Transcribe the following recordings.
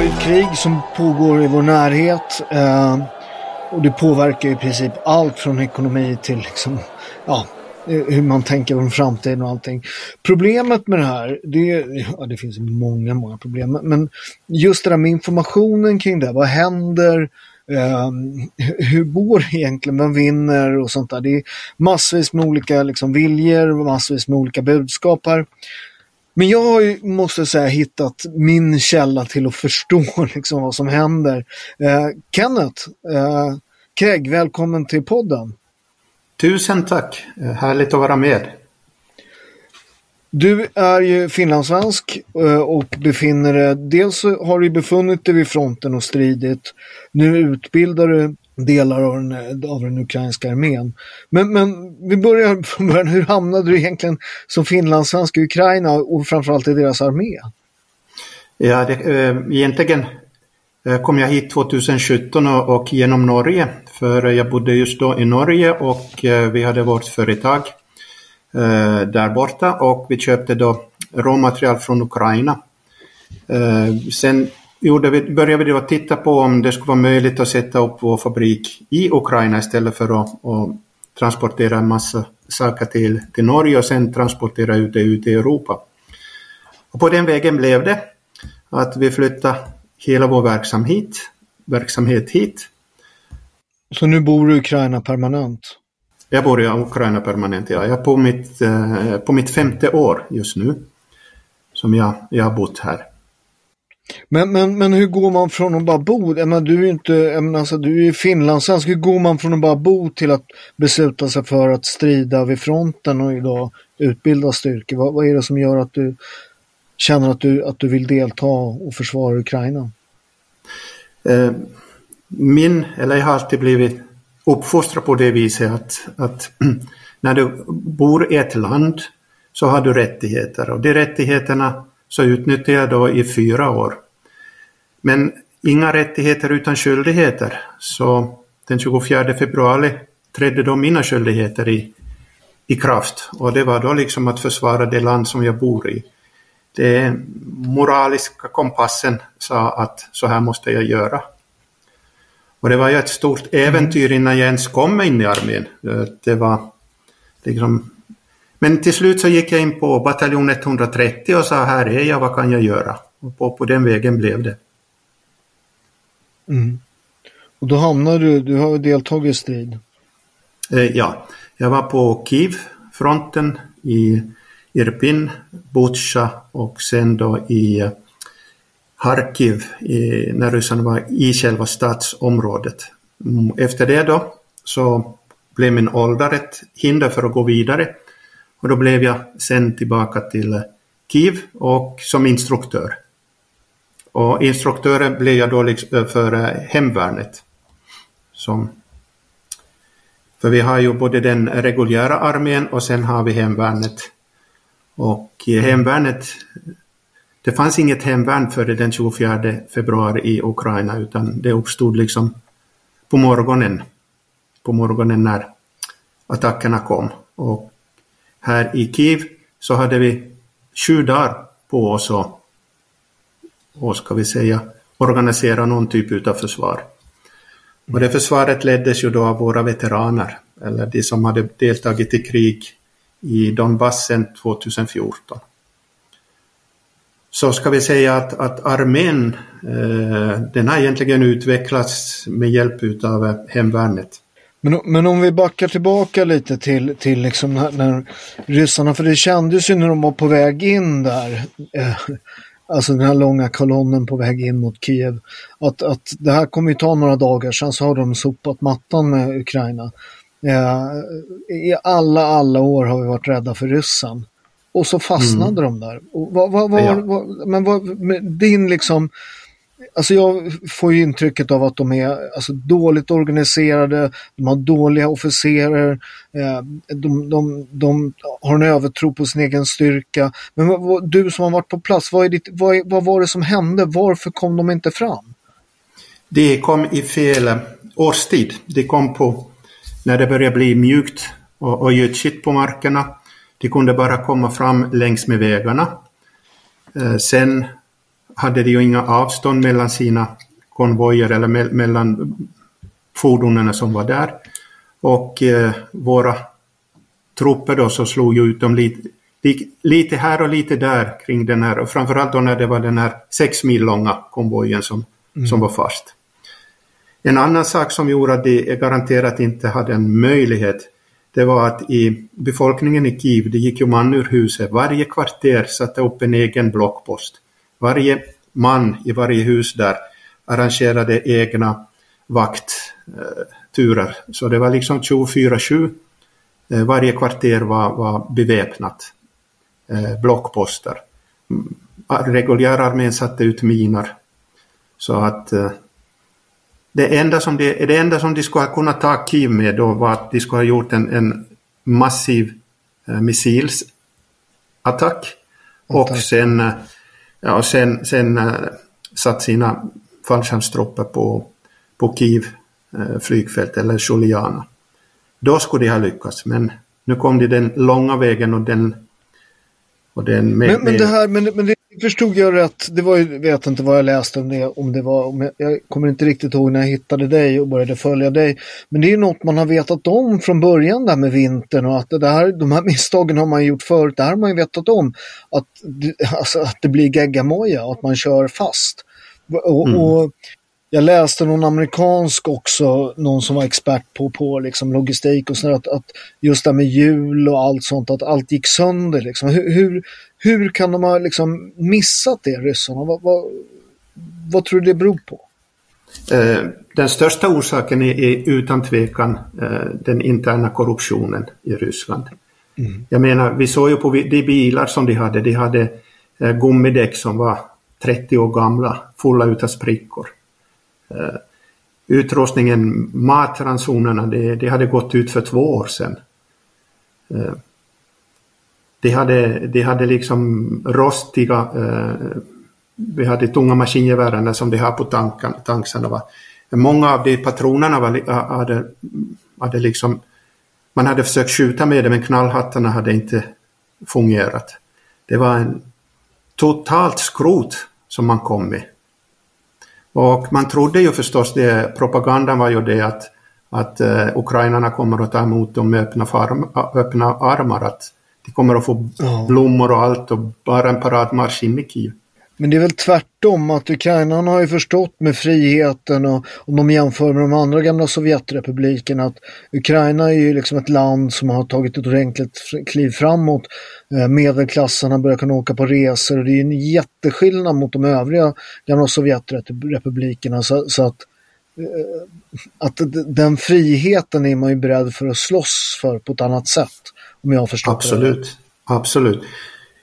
Har ju ett krig som pågår i vår närhet. Eh, och det påverkar i princip allt från ekonomi till liksom, ja, hur man tänker om framtiden och allting. Problemet med det här, det, ja, det finns många, många problem, men just det där med informationen kring det, vad händer, eh, hur går det egentligen, vem vinner och sånt där. Det är massvis med olika liksom, viljor, massvis med olika budskap här. Men jag har ju, måste säga, hittat min källa till att förstå liksom, vad som händer. Eh, Kenneth, eh, Craig, välkommen till podden. Tusen tack! Eh, Härligt att vara med. Du är ju finlandssvensk eh, och befinner dig, dels har du befunnit dig vid fronten och stridit. Nu utbildar du delar av den, av den ukrainska armén. Men, men vi börjar från början, hur hamnade du egentligen som finlandssvensk i Ukraina och framförallt i deras armé? Ja, det, äh, egentligen eh, kom jag hit 2017 och, och genom Norge, för jag bodde just då i Norge och äh, vi hade vårt företag där borta och vi köpte då råmaterial från Ukraina. sen gjorde vi, började vi då titta på om det skulle vara möjligt att sätta upp vår fabrik i Ukraina istället för att, att transportera en massa saker till, till Norge och sen transportera ut det ut i Europa. Och på den vägen blev det att vi flyttade hela vår verksamhet, verksamhet hit. Så nu bor du i Ukraina permanent? Jag bor i Ukraina permanent, ja. Jag är på mitt, eh, på mitt femte år just nu som jag, jag har bott här. Men, men, men hur går man från att bara bo? Jag du är ju inte, jag alltså, du är finlandssvensk. Hur går man från att bara bo till att besluta sig för att strida vid fronten och idag utbilda styrkor? Vad, vad är det som gör att du känner att du, att du vill delta och försvara Ukraina? Eh, min, eller jag har alltid blivit uppfostrad på det viset att, att när du bor i ett land så har du rättigheter och de rättigheterna så utnyttjade jag då i fyra år. Men inga rättigheter utan skyldigheter. Så den 24 februari trädde då mina skyldigheter i, i kraft och det var då liksom att försvara det land som jag bor i. Den moraliska kompassen sa att så här måste jag göra. Och det var ju ett stort äventyr innan jag ens kom in i armén. Det var liksom men till slut så gick jag in på bataljon 130 och sa här är jag, vad kan jag göra? Och på, på den vägen blev det. Mm. Och då hamnade du, du har deltagit i strid? Eh, ja, jag var på Kiev-fronten i Irpin, Butja och sen då i Harkiv i, när ryssarna var i själva stadsområdet. Mm, efter det då så blev min ålder ett hinder för att gå vidare och då blev jag sen tillbaka till Kiev och som instruktör. Och instruktören blev jag då liksom eh, för eh, hemvärnet. Som, för vi har ju både den reguljära armén och sen har vi hemvärnet. Och hemvärnet, det fanns inget hemvärn före den 24 februari i Ukraina utan det uppstod liksom på morgonen. På morgonen när attackerna kom. Och här i Kiev så hade vi sju dagar på oss att och ska vi säga organisera någon typ av försvar. Och det försvaret leddes ju då av våra veteraner, eller de som hade deltagit i krig i Donbassen 2014. Så ska vi säga att, att armén, eh, den har egentligen utvecklats med hjälp av hemvärnet. Men, men om vi backar tillbaka lite till, till liksom när, när ryssarna, för det kändes ju när de var på väg in där, eh, alltså den här långa kolonnen på väg in mot Kiev, att, att det här kommer ju ta några dagar, sen så har de sopat mattan med Ukraina. Eh, I alla, alla år har vi varit rädda för ryssen. Och så fastnade mm. de där. Vad, vad, vad, ja. men din liksom, Alltså jag får ju intrycket av att de är alltså, dåligt organiserade, de har dåliga officerare, eh, de, de, de, har en övertro på sin egen styrka. Men vad, du som har varit på plats, vad, ditt, vad, vad var det som hände? Varför kom de inte fram? Det kom i fel eh, årstid. Det kom på när det började bli mjukt och, och gödsigt på markerna. De kunde bara komma fram längs med vägarna. Eh, sen hade de ju inga avstånd mellan sina konvojer eller me mellan fordonen som var där. Och eh, våra trupper då så slog ju ut dem lite, lite här och lite där kring den här, och framförallt då när det var den här sex mil långa konvojen som, mm. som var fast. En annan sak som gjorde att de garanterat inte hade en möjlighet, det var att i befolkningen i Kiev, det gick ju man ur huset, varje kvarter satte upp en egen blockpost. Varje man i varje hus där arrangerade egna vaktturer. Så det var liksom 24-7. Eh, varje kvarter var, var beväpnat. Eh, blockposter. Mm, reguljärarmén satte ut miner. Så att eh, det enda som de, det enda som de skulle ha kunnat ta Kiev med då var att de skulle ha gjort en, en massiv missilsattack. Och sen Ja, och sen, sen äh, satt sina fallskärmstrupper på, på Kiev äh, flygfält eller Juliana. Då skulle de ha lyckats, men nu kom de den långa vägen och den... Och den med, men, men det här, men, men det förstod jag rätt, det var ju, vet inte vad jag läste om det, om det var, om jag, jag, kommer inte riktigt ihåg när jag hittade dig och började följa dig. Men det är ju något man har vetat om från början där med vintern och att det här, de här misstagen har man gjort förut, det här har man ju vetat om. Att, alltså, att det blir geggamoja och att man kör fast. Och, mm. och jag läste någon amerikansk också, någon som var expert på, på liksom logistik och sådär, att, att just det med hjul och allt sånt, att allt gick sönder. Liksom. Hur, hur, hur kan de ha liksom missat det, ryssarna? Vad, vad, vad tror du det beror på? Eh, den största orsaken är, är utan tvekan eh, den interna korruptionen i Ryssland. Mm. Jag menar, vi såg ju på de bilar som de hade, de hade eh, gummidäck som var 30 år gamla, fulla utav sprickor. Eh, utrustningen, matransonerna, det, det hade gått ut för två år sedan. Eh, det de hade, det hade liksom rostiga, eh, vi hade tunga maskingevären som de har på tanken, tanksarna. Många av de patronerna var, hade, hade liksom, man hade försökt skjuta med dem men knallhattarna hade inte fungerat. Det var en totalt skrot som man kom med. Och man trodde ju förstås det, propagandan var ju det att, att uh, ukrainarna kommer att ta emot dem med öppna, farm, öppna armar, att de kommer att få blommor och allt och bara en paradmarsch in i Kiev. Men det är väl tvärtom att ukrainarna har ju förstått med friheten och om de jämför med de andra gamla Sovjetrepublikerna att Ukraina är ju liksom ett land som har tagit ett ordentligt kliv framåt. Eh, medelklassarna börjar kunna åka på resor och det är en jätteskillnad mot de övriga gamla Sovjetrepublikerna så, så att eh, att den friheten är man ju beredd för att slåss för på ett annat sätt. Om jag har förstått Absolut, det. absolut.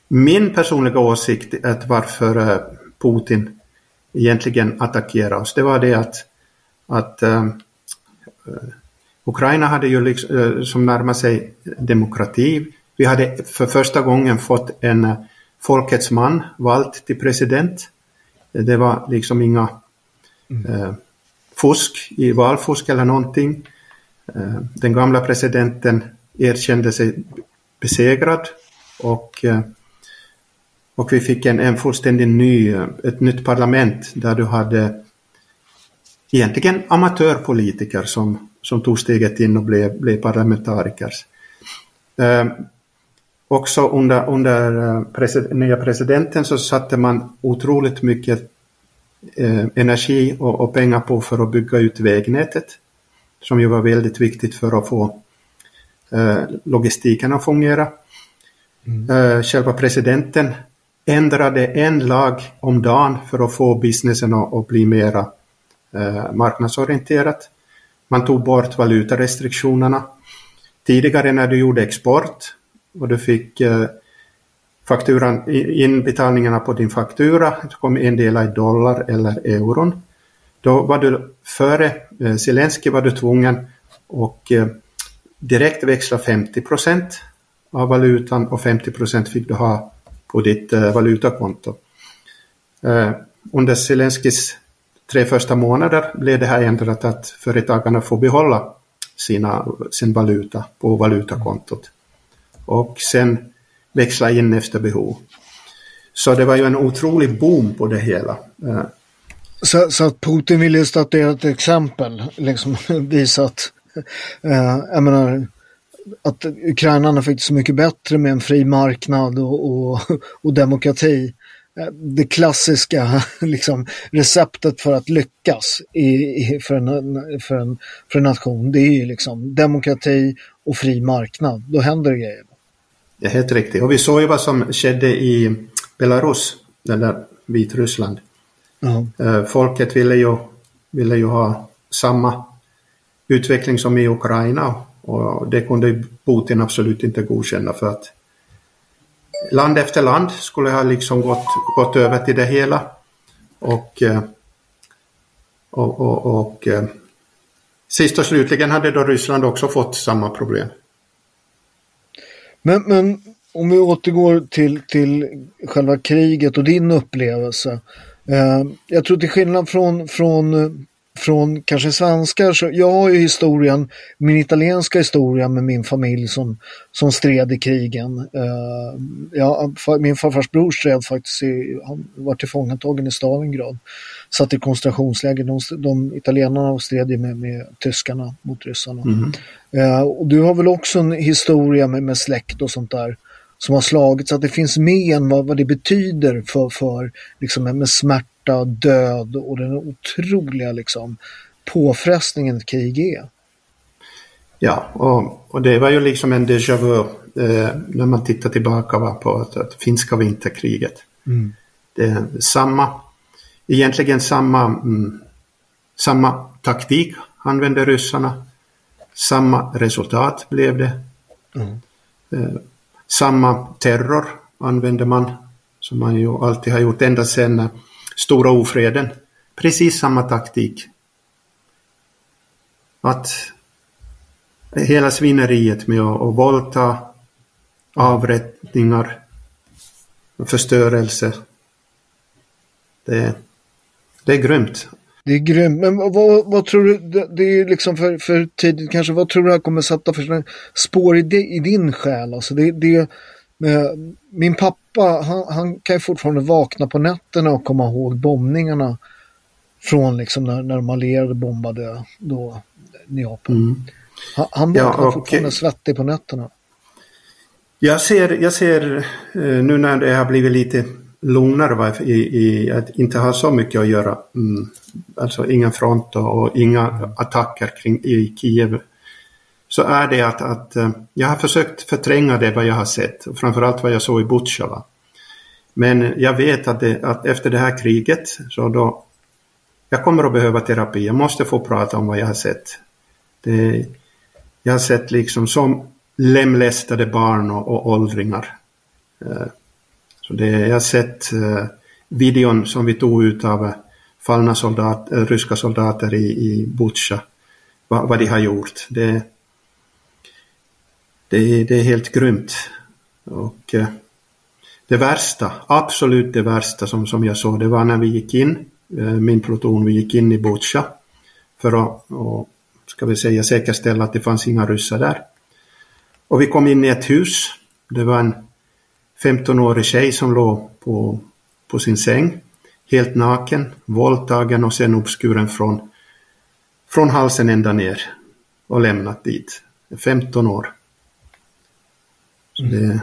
Min personliga åsikt att varför eh, Putin egentligen attackera oss. Det var det att, att uh, Ukraina hade ju liksom, uh, som närmar sig demokrati. Vi hade för första gången fått en uh, folkets man vald till president. Det var liksom inga mm. fusk i valfusk eller någonting. Den gamla presidenten erkände sig besegrad och, och vi fick en, en fullständigt ny, ett nytt parlament där du hade egentligen amatörpolitiker som, som tog steget in och blev, blev parlamentariker. Eh, också under, under eh, presid, nya presidenten så satte man otroligt mycket eh, energi och, och, pengar på för att bygga ut vägnätet som ju var väldigt viktigt för att få eh, logistiken att fungera. Mm. Eh, själva presidenten ändrade en lag om dagen för att få businessen att, bli mera eh, marknadsorienterat. Man tog bort valutarestriktionerna. Tidigare när du gjorde export och du fick eh, fakturan, inbetalningarna på din faktura, det kom en del i dollar eller euron. Då var du före eh, Zelensky var du tvungen och eh, direkt växla 50 procent av valutan och 50 procent fick du ha på ditt eh, valutakonto. Eh, under Zelenskis tre första månader blev det här ändrat att företagarna får behålla sina, sin valuta på valutakontot och sen växla in efter behov. Så det var ju en otrolig boom på det hela. Eh, så, så att Putin ville statuera ett exempel, liksom visa att, eh, jag menar, att ukrainarna fick det så mycket bättre med en fri marknad och, och, och demokrati. Eh, det klassiska liksom, receptet för att lyckas i, i, för, en, för, en, för en nation, det är ju liksom demokrati och fri marknad. Då händer det grejer. Ja, helt riktigt. Och vi såg ju vad som skedde i Belarus, eller Vitryssland. Uh-huh. Folket ville ju, ville ju ha samma utveckling som i Ukraina och det kunde Putin absolut inte godkänna för att land efter land skulle ha liksom gått, gått över till det hela. Och, eh, och, och, och eh, sist och slutligen hade då Ryssland också fått samma problem. Men, men om vi återgår till, till själva kriget och din upplevelse. Eh, jag tror till skillnad från, från eh, från kanske svenskar, så jag har ju historien, min italienska historia med min familj som, som stred i krigen. Uh, ja, min farfars bror stred faktiskt, i, han var tillfångatagen i Stalingrad. Satt i koncentrationsläger, de, de italienarna stred ju med, med tyskarna mot ryssarna. Mm. Uh, och du har väl också en historia med, med släkt och sånt där som har slagits, att det finns med än vad, vad det betyder för, för liksom med smärta smärta, död och den otroliga liksom, påfrestningen ett krig är. Ja, och, och det var ju liksom en déjà vu eh, när man tittar tillbaka va, på att, att finska vinterkriget. Mm. Det är samma, egentligen samma, mm, samma taktik använde ryssarna. Samma resultat blev det. Mm. Eh, samma terror använde man som man ju alltid har gjort ända sedan stora ofreden. Precis samma taktik. Att hela svineriet med att, att våldta, avrättningar, förstörelse. Det, det är grymt. Det är grymt. Men vad, vad tror du, det, är liksom för, för tidigt kanske, vad tror du det här kommer sätta för spår i, det, i din själ? Alltså det, det, min pappa, han, han, kan ju fortfarande vakna på nätterna och komma ihåg bombningarna från liksom när, när de allierade bombade då Neapel. Mm. Han, han vaknar ja, och, fortfarande svettig på nätterna. Jag ser, jag ser eh, nu när det har blivit lite lugnare i, i att inte ha så mycket att göra. Mm, alltså inga front och inga attacker kring, i Kiev så är det att, att eh, jag har försökt förtränga det vad jag har sett, och framförallt vad jag såg i Butjava. Men jag vet att, det, att efter det här kriget så då jag kommer att behöva terapi. Jag måste få prata om vad jag har sett. Det, jag har sett liksom som lemlästade barn och, och åldringar. Eh, så det, jag har sett eh, videon som vi tog ut av fallna soldat, ryska soldater i, i Butja, vad, vad de har gjort. Det, det, det är helt grymt. Och eh, det värsta, absolut det värsta som, som jag såg, det var när vi gick in, eh, min pluton, vi gick in i Butja för att, och, ska vi säga, säkerställa att det fanns inga ryssar där. Och vi kom in i ett hus. Det var en 15-årig tjej som låg på, på sin säng, helt naken, våldtagen och sen uppskuren från, från halsen ända ner och lämnat dit. 15 år. Det,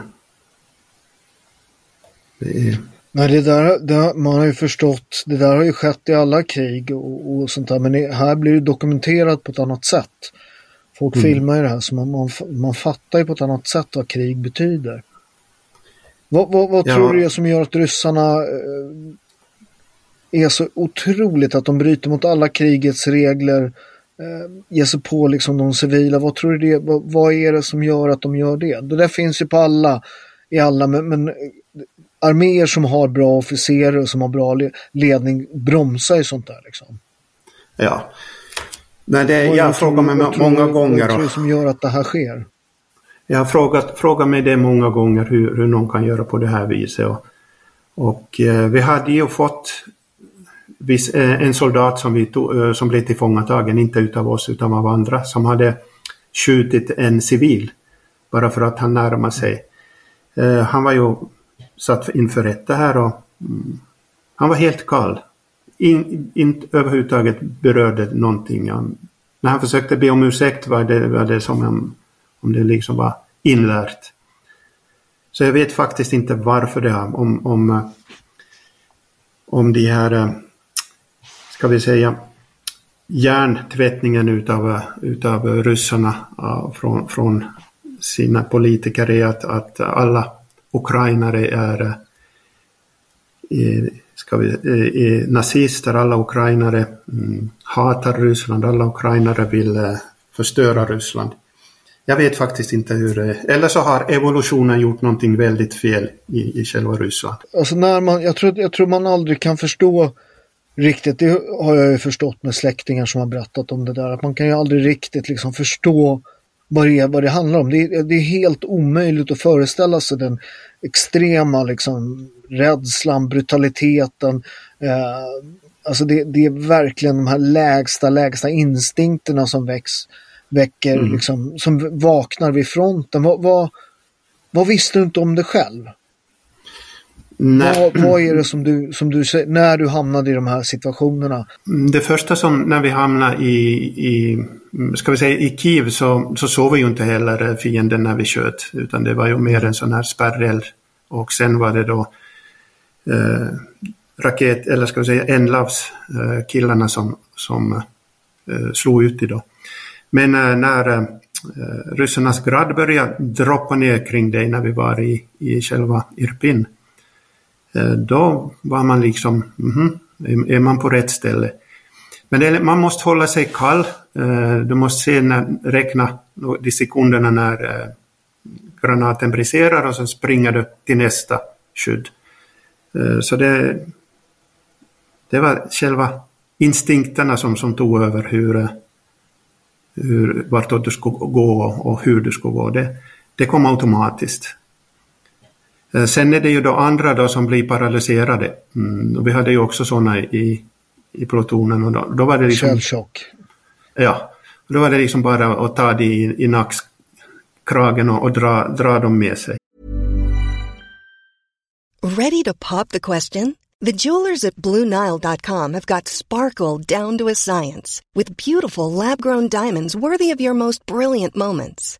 det är... Nej, det där, det, man har ju förstått, det där har ju skett i alla krig och, och sånt där, men här blir det dokumenterat på ett annat sätt. Folk mm. filmar ju det här så man, man, man fattar ju på ett annat sätt vad krig betyder. Vad, vad, vad ja. tror du är som gör att ryssarna eh, är så otroligt att de bryter mot alla krigets regler, eh, ger sig på liksom de civila. Vad tror du det vad, vad, är det som gör att de gör det? Det där finns ju på alla, i alla, men, men arméer som har bra officerare och som har bra ledning bromsar ju sånt där liksom. Ja. Nej, det, jag frågar mig många gånger. Vad tror du som gör att det här sker? Jag har frågat, frågat mig det många gånger hur, hur någon kan göra på det här viset. Och, och eh, vi hade ju fått eh, Eh, en soldat som, vi tog, eh, som blev tillfångatagen, inte utav oss utan av andra, som hade skjutit en civil bara för att han närmade sig. Eh, han var ju satt inför rätta här och mm, han var helt kall. In, inte överhuvudtaget berörde någonting. När han försökte be om ursäkt var det, var det som om, om det liksom var inlärt. Så jag vet faktiskt inte varför det är, om, om, om de här, ska vi säga, hjärntvättningen utav, utav ryssarna från, från sina politiker är att, att alla ukrainare är eh, ska vi, är nazister, alla ukrainare mm, hatar Ryssland, alla ukrainare vill förstöra Ryssland. Jag vet faktiskt inte hur det är. Eller så har evolutionen gjort någonting väldigt fel i, i själva Ryssland. Alltså när man, jag, tror, jag tror man aldrig kan förstå riktigt, det har jag ju förstått med släktingar som har berättat om det där, att man kan ju aldrig riktigt liksom förstå vad det, vad det handlar om. Det är, det är helt omöjligt att föreställa sig den extrema liksom, rädslan, brutaliteten. Eh, alltså det, det, är verkligen de här lägsta, lägsta instinkterna som väcks, väcker, mm. liksom, som vaknar vid fronten. Vad, vad, vad visste du inte om det själv? Vad, vad, är det som du, som du säger, när du hamnade i de här situationerna? Det första som när vi hamnade i, i ska vi säga i Kiev så, så såg vi ju inte heller fienden när vi sköt utan det var ju mer en sån här spärreld och sen var det då eh, raket, eller ska vi säga enlavs eh, killarna som, som eh, slog ut det då. Men eh, när eh, ryssarnas grad började droppa ner kring dig när vi var i, i själva Irpin Eh, då var man liksom, mm, är man på rätt ställe? Men det, man måste hålla sig kall. Eh, du måste se när, räkna de sekunderna när eh, granaten briserar och sen springer du till nästa skydd. Så det, det var själva instinkterna som, som tog över hur, hur, vartåt du skulle gå och hur du skulle gå. Det, det kom automatiskt. Eh, sen är det ju då andra då som blir paralyserade. Mm, och vi hade ju också sådana i, i plutonen. Och då, då var det liksom... Källchock. Ja, då var det liksom bara att ta det i, i nackskragen och, och dra, dra dem med sig. Ready to pop the question? The jewelers at BlueNile.com have got sparkle down to a science with beautiful lab-grown diamonds worthy of your most brilliant moments.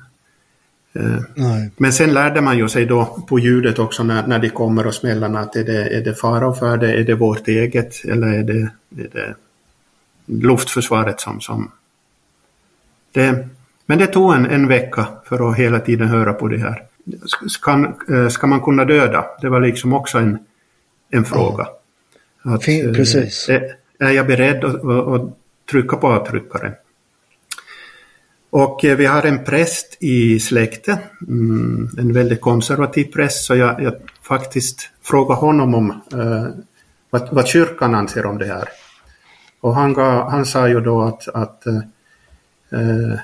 Eh, men sen lärde man ju sig då på ljudet också när, när de kommer och smällarna att är det, är det fara och färde, är det vårt eget eller är det, är det luftförsvaret som... som det, men det tog en, en vecka för att hela tiden höra på det här. Ska, eh, ska man kunna döda? Det var liksom också en, en fråga. Att, Precis. Är, är jag beredd att, att trycka på avtryckaren? Och eh, vi har en präst i släkten, mm, en väldigt konservativ präst, så jag, jag faktiskt frågade honom om eh, vad, vad kyrkan anser om det här. Och han, gav, han sa ju då att, att eh, eh,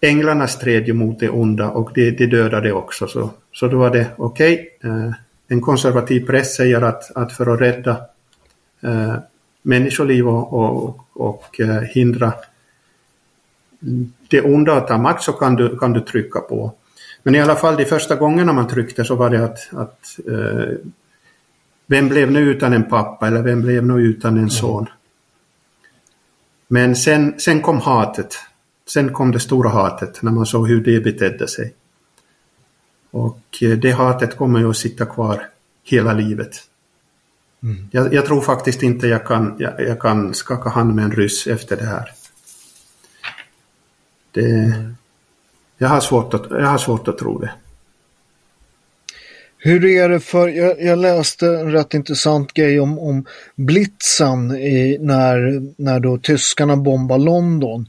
änglarna stred ju mot det onda och de, de dödade också. Så, så då var det okej. Okay. Eh, en konservativ präst säger att, att för att rädda eh, människoliv och, och, och eh, hindra det onda att ta makt så kan du, kan du trycka på. Men i alla fall de första gångerna man tryckte så var det att, att eh, vem blev nu utan en pappa eller vem blev nu utan en son? Men sen, sen kom hatet. Sen kom det stora hatet när man såg hur det betedde sig. Och eh, det hatet kommer ju att sitta kvar hela livet. Mm. Jag, jag, tror faktiskt inte jag kan, jag, jag kan skaka hand med en ryss efter det här. Det, jag, har svårt att, jag har svårt att tro det. Hur är det för, jag, jag, läste en rätt intressant grej om, om blitzen i, när, när då tyskarna bombar London.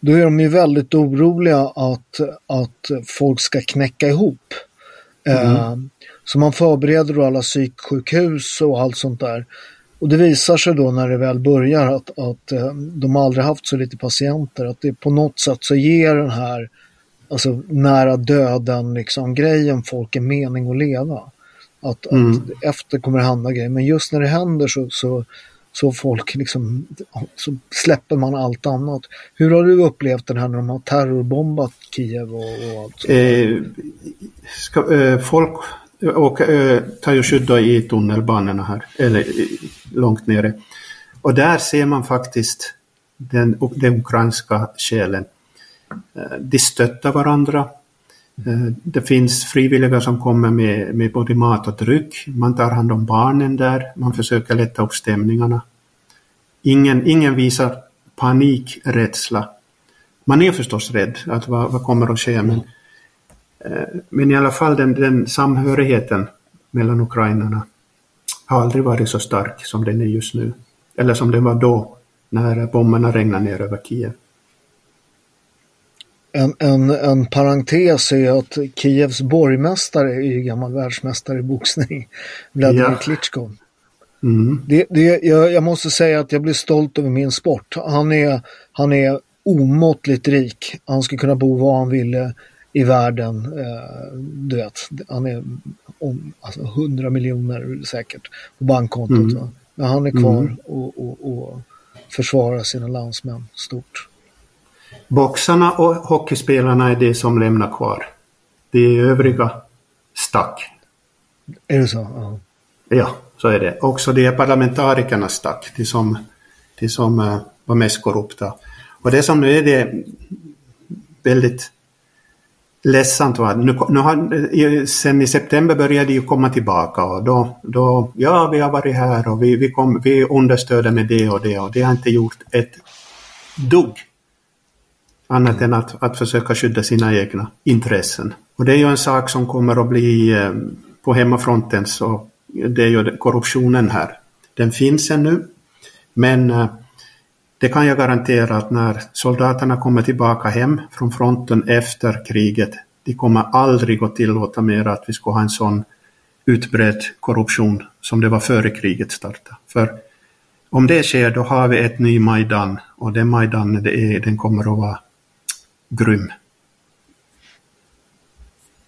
Då är de ju väldigt oroliga att, att folk ska knäcka ihop. Mm. Eh, så man förbereder då alla psyksjukhus och allt sånt där. Och det visar sig då när det väl börjar att, att eh, de aldrig haft så lite patienter. Att det på något sätt så ger den här alltså, nära döden liksom, grejen folk en mening att leva. Att, mm. att efter kommer det hända grejer. Men just när det händer så, så, så folk liksom, så släpper man allt annat. Hur har du upplevt den här när de har terrorbombat Kiev och, och allt? Eh, ska, eh, folk Eh, och äh, tar ju skydd i tunnelbanorna här, eller långt nere. Och där ser man faktiskt den, den ukrainska själen. Eh, de stöttar varandra. Eh, det finns frivilliga som kommer med, med både mat och dryck. Man tar hand om barnen där. Man försöker lätta upp stämningarna. Ingen, ingen visar panik, rädsla. Man är förstås rädd att vad, vad kommer att ske men men i alla fall den, den samhörigheten mellan ukrainarna har aldrig varit så stark som den är just nu. Eller som den var då, när bomberna regnade ner över Kiev. En, en, en parentes är att Kievs borgmästare är ju gammal världsmästare i boxning, Vladimir ja. Klitschko. Mm. Det, det, jag, jag, måste säga att jag blir stolt över min sport. Han är, han är omåttligt rik. Han skulle kunna bo var han ville i världen. Eh, du vet, han är om, alltså 100 miljoner säkert på bankkontot. Mm. Men han är kvar mm. och, och, och försvarar sina landsmän stort. Boxarna och hockeyspelarna är det som lämnar kvar. Det övriga stack. Är det så? Ja. ja, så är det. Också de parlamentarikerna stack, de som, de som uh, var mest korrupta. Och det som nu är det väldigt ledsamt var nu, nu har, eh, sen i september började de ju komma tillbaka och då, då ja vi har varit här och vi, vi, kom, vi understöder med det och det och det har inte gjort ett dugg annat än att, att försöka skydda sina egna intressen. Och det är ju en sak som kommer att bli eh, på hemmafronten så det är ju korruptionen här. Den finns ännu men eh, det kan jag garantera att när soldaterna kommer tillbaka hem från fronten efter kriget, de kommer aldrig att tillåta mer att vi ska ha en sån utbredd korruption som det var före kriget startade. För om det sker då har vi ett ny Majdan och den Majdan det är, den kommer att vara grym.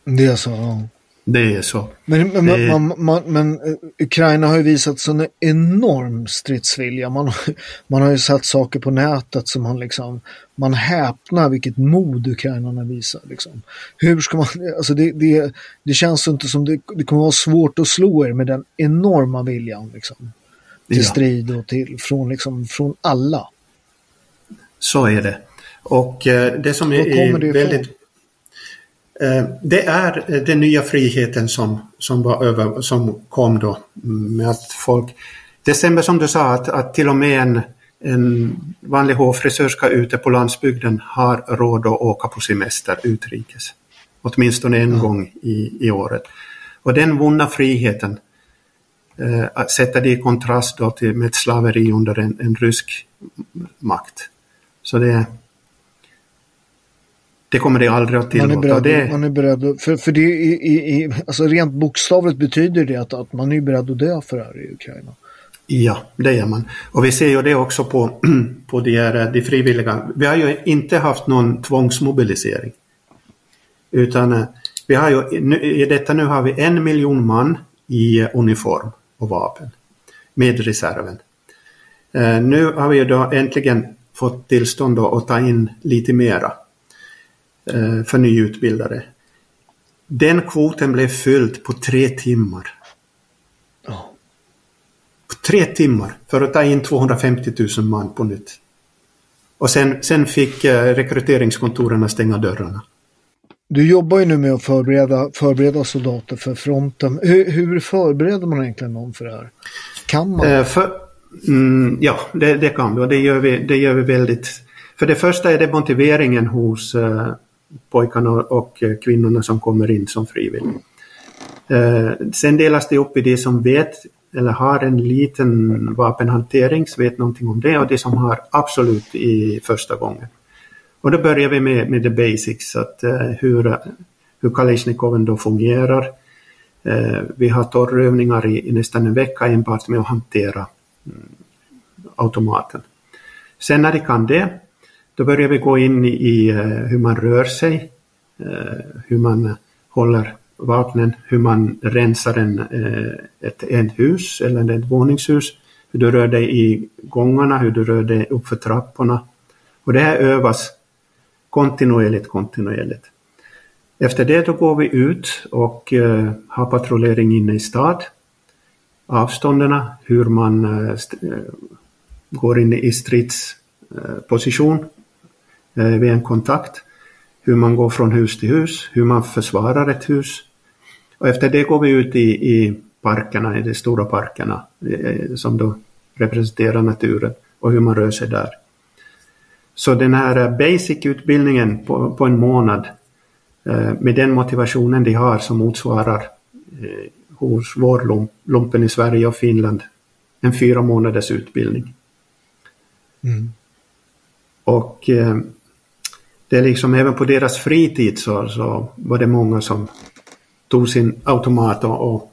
Det är så, ja det är så. Men, men, det... man, man, men eh, Ukraina har ju visat sån enorm stridsvilja. Man, man har ju sett saker på nätet som man liksom, man häpnar vilket mod ukrainarna visar. Liksom. Hur ska man, alltså det, det, det känns inte som det, det kommer vara svårt att slå er med den enorma viljan liksom, till ja. strid och till, från, liksom, från alla. Så är det. Och eh, det som är, är väldigt Eh, det är eh, den nya friheten som, som, var över, som kom då med att folk... Det stämmer som du sa att, att till och med en, en vanlig hårfrisörska ute på landsbygden har råd att åka på semester utrikes. Åtminstone en mm. gång i, i året. Och den vunna friheten eh, sätter det i kontrast då till, med ett slaveri under en, en rysk makt. Så det, det kommer det aldrig att tillåta. Man är beredd, det... man är beredd för, för det i, i, alltså rent bokstavligt betyder det att, att man är beredd att dö för det här i Ukraina. Ja, det är man. Och vi ser ju det också på, på de, här, de frivilliga. Vi har ju inte haft någon tvångsmobilisering. Utan eh, vi har ju, i detta nu har vi en miljon man i uniform och vapen med reserven. Eh, nu har vi ju då äntligen fått tillstånd att ta in lite mera. Eh, för nyutbildade. Den kvoten blev fylld på tre timmar. Oh. På tre timmar för att ta in 250 000 man på nytt. Och sen, sen fick eh, rekryteringskontoren stänga dörrarna. Du jobbar ju nu med att förbereda, förbereda soldater för fronten. Hur, hur förbereder man egentligen någon för det här? Kan man? Eh, för, mm, ja, det, det, kan vi och det gör vi, det gör vi väldigt. För det första är det motiveringen hos, pojkarna och eh, kvinnorna som kommer in som frivilliga. Eh, sen delas det upp i de som vet eller har en liten vapenhantering, vet någonting om det och de som har absolut i första gången. Och då börjar vi med, med the basics, att, uh, hur, hur Kalashnikoven då fungerar. Vi har torrövningar i, i, nästan en vecka enbart med att hantera mm, automaten. Sen när de kan det då börjar vi gå in i eh, hur man rör sig, eh, hur man håller vapnen, hur man rensar en, eh, ett, ett hus eller ett våningshus, hur du rör dig i gångarna, hur du rör dig uppför trapporna. Och det här övas kontinuerligt, kontinuerligt. Efter det då går vi ut och eh, har patrullering inne i stad. Avstånden, hur man eh, eh, går in i stridsposition vid en kontakt, hur man går från hus till hus, hur man försvarar ett hus. Och efter det går vi ut i, i parkerna, i de stora parkerna eh, som då representerar naturen och hur man rör sig där. Så den här basic-utbildningen på, på, en månad eh, med den motivationen de har som motsvarar hos vår lumpen i Sverige och Finland en fyra månaders utbildning. Mm. Och det är liksom även på deras fritid så, så var det många som tog sin automat och, och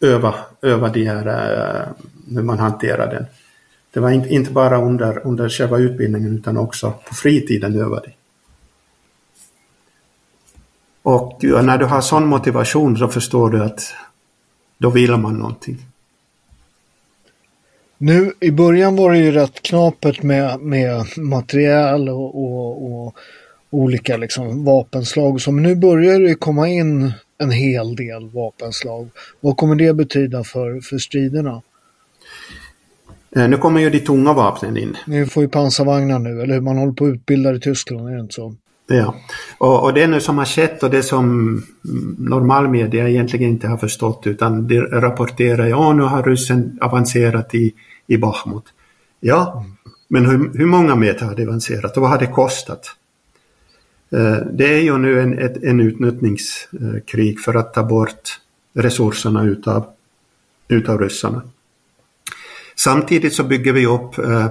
öva, öva de här, eh, hur man hanterar den. Det var inte, inte bara under, under själva utbildningen utan också på fritiden övade. Och när du har sån motivation så förstår du att då vill man någonting. Nu i början var det ju rätt knapert med, med material och, och, och olika liksom vapenslag. Så nu börjar det komma in en hel del vapenslag. Vad kommer det betyda för, för striderna? Eh, nu kommer ju de tunga vapnen in. Ni får ju pansarvagnar nu, eller hur? Man håller på att utbilda i Tyskland, är det inte så? Ja, och, och det nu som har skett och det som normal media egentligen inte har förstått utan de rapporterar ja nu har ryssen avancerat i, i Bachmut. Ja, men hur, hur många meter har det avancerat och vad har det kostat? Eh, det är ju nu en, ett, en utnyttningskrig för att ta bort resurserna utav, utav ryssarna. Samtidigt så bygger vi upp eh,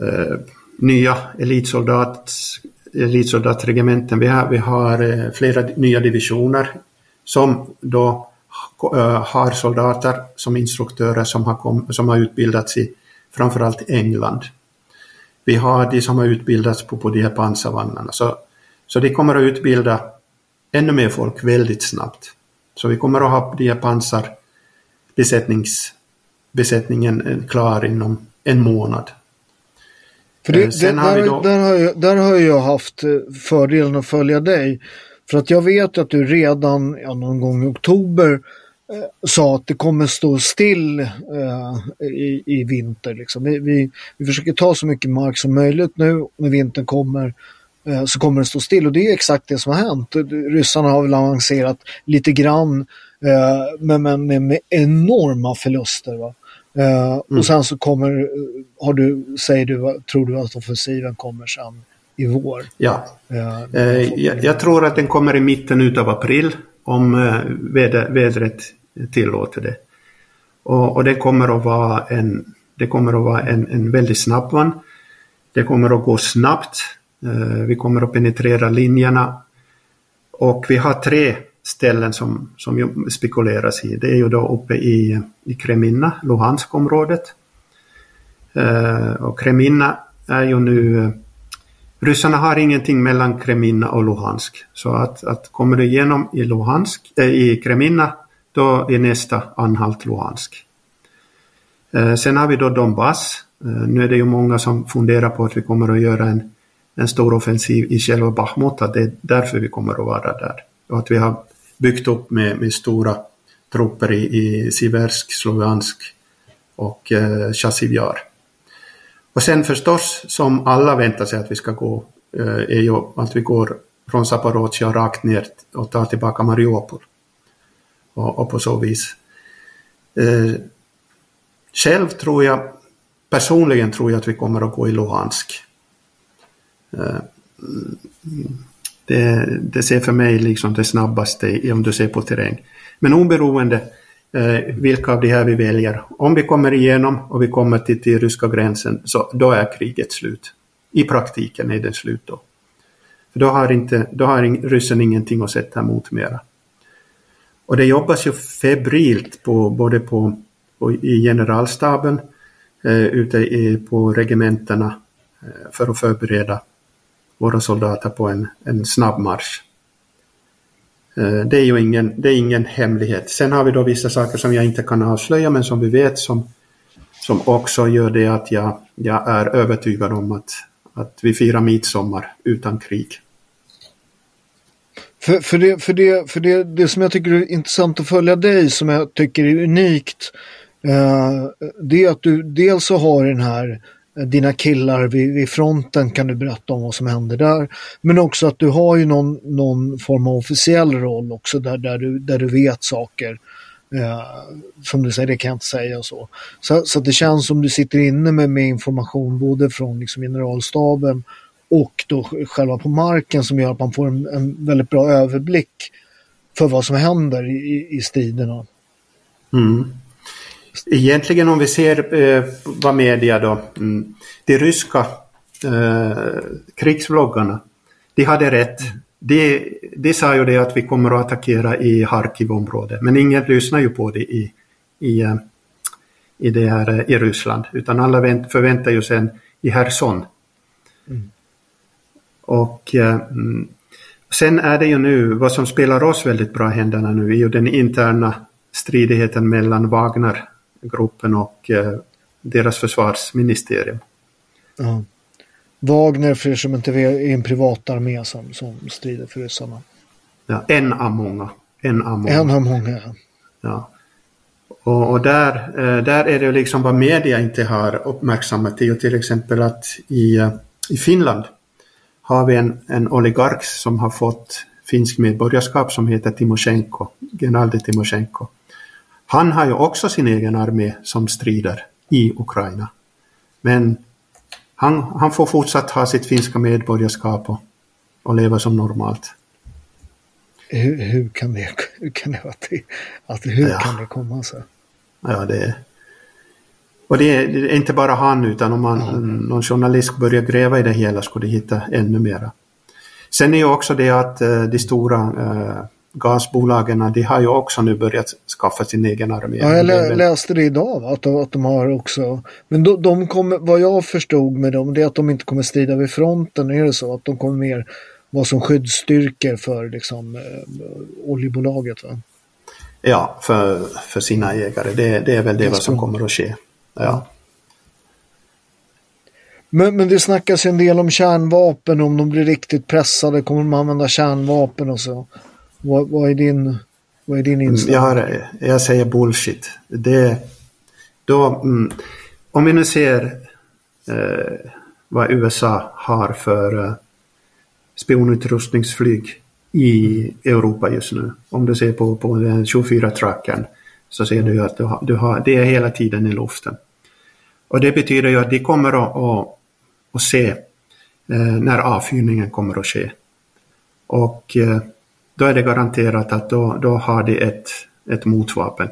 eh, nya elitsoldat, elitsoldatregementen. Vi har, vi har eh, flera nya divisioner som då har soldater som instruktörer som har, kom, som har utbildats i framförallt England. Vi har de som har utbildats på, på de här pansarvagnarna. Så, så de kommer att utbilda ännu mer folk väldigt snabbt. Så vi kommer att ha de här pansarbesättningen klar inom en månad. För det, det, där, då... där, har jag, där har jag haft fördelen att följa dig. För att jag vet att du redan ja, någon gång i oktober eh, sa att det kommer stå still eh, i, i vinter. Liksom. Vi, vi, vi försöker ta så mycket mark som möjligt nu. När vintern kommer eh, så kommer det stå still och det är exakt det som har hänt. Ryssarna har väl avancerat lite grann eh, men, men med, med, enorma förluster. Va? Eh, mm. Och sen så kommer, har du, säger du, tror du att offensiven kommer sen i vår. Ja, eh, jag, jag, tror att den kommer i mitten av april om eh, väder, vädret tillåter det. Och, och, det kommer att vara en, det kommer att vara en, en väldigt snabb one. Det kommer att gå snabbt. Eh, vi kommer att penetrera linjerna. Och vi har tre ställen som, som spekuleras i. Det är ju då uppe i, i Kremina, Luhansk-området. Eh, och Kremina är ju nu Ryssarna har ingenting mellan Kremina och Luhansk. Så att, att kommer du igenom i, Luhansk, äh, i Kremina, då är nästa anhalt Luhansk. Eh, sen har vi då Donbass. Eh, nu är det ju många som funderar på att vi kommer att göra en, en stor offensiv i själva Bachmut, att det är därför vi kommer att vara där. Och att vi har byggt upp med, med stora trupper i, i Siversk, Sloviansk och eh, Chasivyar. Och sen förstås, som alla väntar sig att vi ska gå, eh, är ju att vi går från Zaporizjzja rakt ner och tar tillbaka Mariupol. Och, och på så vis. Eh, själv tror jag, personligen tror jag att vi kommer att gå i Luhansk. Eh, det, det ser för mig liksom det snabbaste om du ser på terräng. Men oberoende Eh, vilka av de här vi väljer. Om vi kommer igenom och vi kommer till, till ryska gränsen, så då är kriget slut. I praktiken är det slut då. För då har, inte, då har ryssen ingenting att sätta emot mera. Och det jobbas ju febrilt på, både på, på i generalstaben, eh, ute i, på regementena eh, för att förbereda våra soldater på en, en snabb marsch. Eh, det är ju ingen, det är ingen hemlighet. Sen har vi då vissa saker som jag inte kan avslöja men som vi vet som, som också gör det att jag, jag är övertygad om att, att vi firar midsommar utan krig. För, för, det, för, det, för det, det som jag tycker är intressant att följa dig, som jag tycker är unikt, eh, det är att du dels så har den här dina killar vid, vid, fronten kan du berätta om vad som händer där. Men också att du har ju någon, någon form av officiell roll också där, där, du, där du vet saker. Eh, som du säger, det kan jag inte säga så. Så, så det känns som du sitter inne med, med information både från liksom, generalstaben och då själva på marken som gör att man får en, en väldigt bra överblick för vad som händer i, i striderna. Mm. Egentligen om vi ser eh, vad media då, mm, de ryska eh, krigsvloggarna, de hade rätt. De, de sa ju det att vi kommer att attackera i Harkivområdet, men ingen lyssnar ju på det i, i, eh, i, det här, eh, i Ryssland, utan alla vänt, förväntar ju sen i Herson. Mm. Och eh, mm, sen är det ju nu, vad som spelar oss väldigt bra händerna nu är ju den interna stridigheten mellan Wagner gruppen och eh, deras försvarsministerium. Ja. Wagner, för er som inte vet, är en privatarmé som, som strider för ryssarna. Ja, en av många. En av många. En av många, ja. Och, och, där, eh, där är det liksom vad media inte har uppmärksammat. Det är till exempel att i, eh, i Finland har vi en, en oligark som har fått finsk medborgarskap som heter Timosjenko, Gennadij Timosjenko. Han har ju också sin egen armé som strider i Ukraina. Men han, han får fortsatt ha sitt finska medborgarskap och, och leva som normalt. Hur, hur, kan det, hur kan det, att det, att, hur ja. kan det komma sig? Ja, det är... Och det är, det är, inte bara han utan om man, mm. någon journalist börjar gräva i det hela skulle de hitta ännu mera. Sen är ju också det att uh, de stora uh, gasbolagen, de har ju också nu börjat skaffa sin egen armé. Ja, jag lä läste det idag, att de, att de har också, men de, de kommer, vad jag förstod med dem, det är att de inte kommer strida vid fronten, är det så? Att de kommer mer vara som skyddsstyrkor för liksom, eh, oljebolaget. Va? Ja, för, för sina ägare. Det, det är väl det vad som kommer att ske. Ja. Men, men det snackas en del om kärnvapen, om de blir riktigt pressade, kommer de använda kärnvapen och så? Vad, vad är din, vad är din inställning? Jag, jag säger bullshit. Det, då, mm, om vi nu ser eh, vad USA har för eh, spionutrustningsflyg i Europa just nu. Om du ser på, på den 24-tracken så ser du att du har, du har, det är hela tiden i luften. Och det betyder ju att de kommer att, att, att se eh, när avfyrningen kommer att ske. Och eh, då är det garanterat att då, då har de ett, ett motvapen.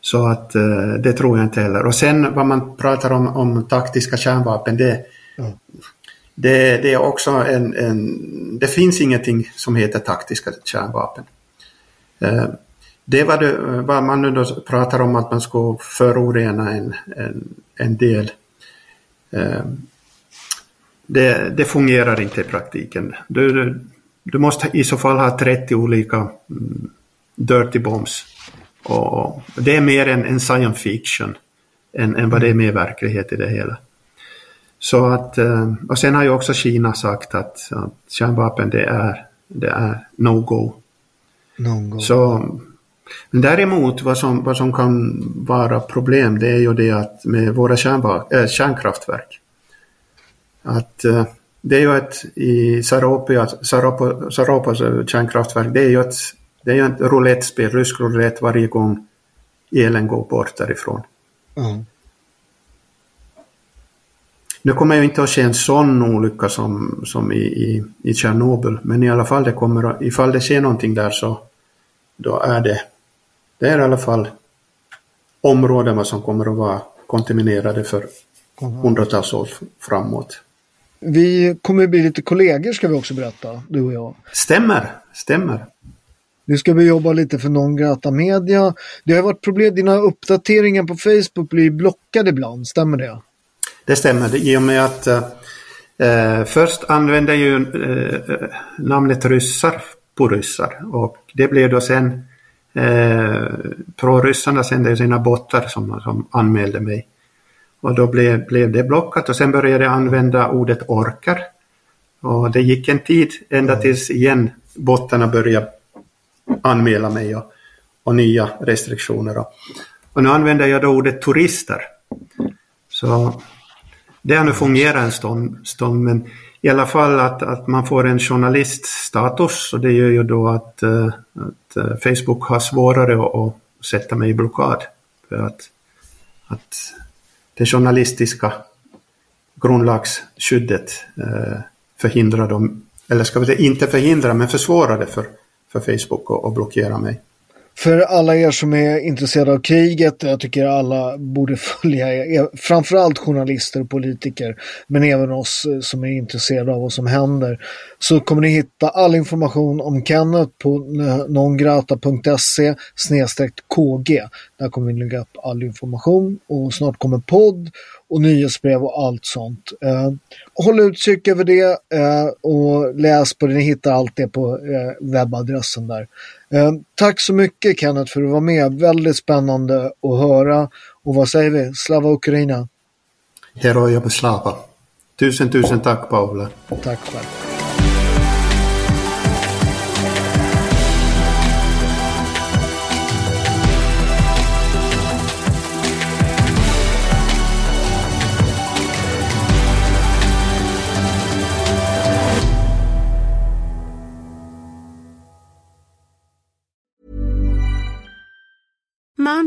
Så att eh, det tror jag inte heller. Och sen vad man pratar om, om taktiska kärnvapen, det, mm. det, det, är också en, en, Det finns ingenting som heter taktiska kärnvapen. Eh, det var det, vad man nu då pratar om att man ska förorena en, en, en del. Eh, det, det fungerar inte i praktiken. Du, du, måste i så fall ha 30 olika mm, dirty bombs. Och det är mer en, en science fiction än, än vad det är med verklighet i det hela. Så att, eh, och sen har ju också Kina sagt att, att kärnvapen det är, det är no-go. No Så, men däremot vad som, vad som kan vara problem det är ju det att med våra kärnva, äh, kärnkraftverk. Att äh, det är ju ett i Saropia, Saropo, Saropas kärnkraftverk, det är ju ett, det är ju ett roulettspel, rysk roulette varje gång elen går bort därifrån. Mm. Nu kommer ju inte att ske en sån olycka som, som i, i, i Tjernobyl, men i alla fall det kommer, ifall det sker någonting där så då är det, det är i alla fall områden som kommer att vara kontaminerade för hundratals år framåt. Vi kommer bli lite kollegor ska vi också berätta, du och jag. Stämmer, stämmer. Nu ska vi jobba lite för Non Grata Media. Det har varit problem, dina uppdateringar på Facebook blir blockade ibland, stämmer det? Det stämmer, i och med att eh, först använde ju eh, namnet ryssar på ryssar och det blev då sen eh, pro-ryssarna sände sina bottar som, som anmälde mig. Och då blev, blev det blockat och sen började jag använda ordet orkar. Och det gick en tid ända tills igen bottarna började anmäla mig och, och nya restriktioner. Och, och nu använder jag då ordet turister. Så det har nu fungerat en stund, stund men i alla fall att, att man får en journaliststatus och det gör ju då att, uh, att uh, Facebook har svårare att, att, sätta mig i blockad. För att, att det journalistiska grundlagsskyddet eh, förhindrar dem, eller ska vi säga inte förhindra men försvårar det för, för Facebook att blockera mig. För alla er som är intresserade av kriget, jag tycker alla borde följa er, framförallt journalister och politiker, men även oss eh, som är intresserade av vad som händer, så kommer ni hitta all information om Kenneth på nongrata.se kg. Där kommer vi lägga upp all information och snart kommer podd och nyhetsbrev och allt sånt. Eh, håll utkik över det eh, och läs på det. Ni hittar allt det på eh, webbadressen där. Eh, tack så mycket Kenneth för att du var med. Väldigt spännande att höra. Och vad säger vi? Slava Ukraina! Heroja slava! Tusen, tusen tack Paula! Tack själv! Emma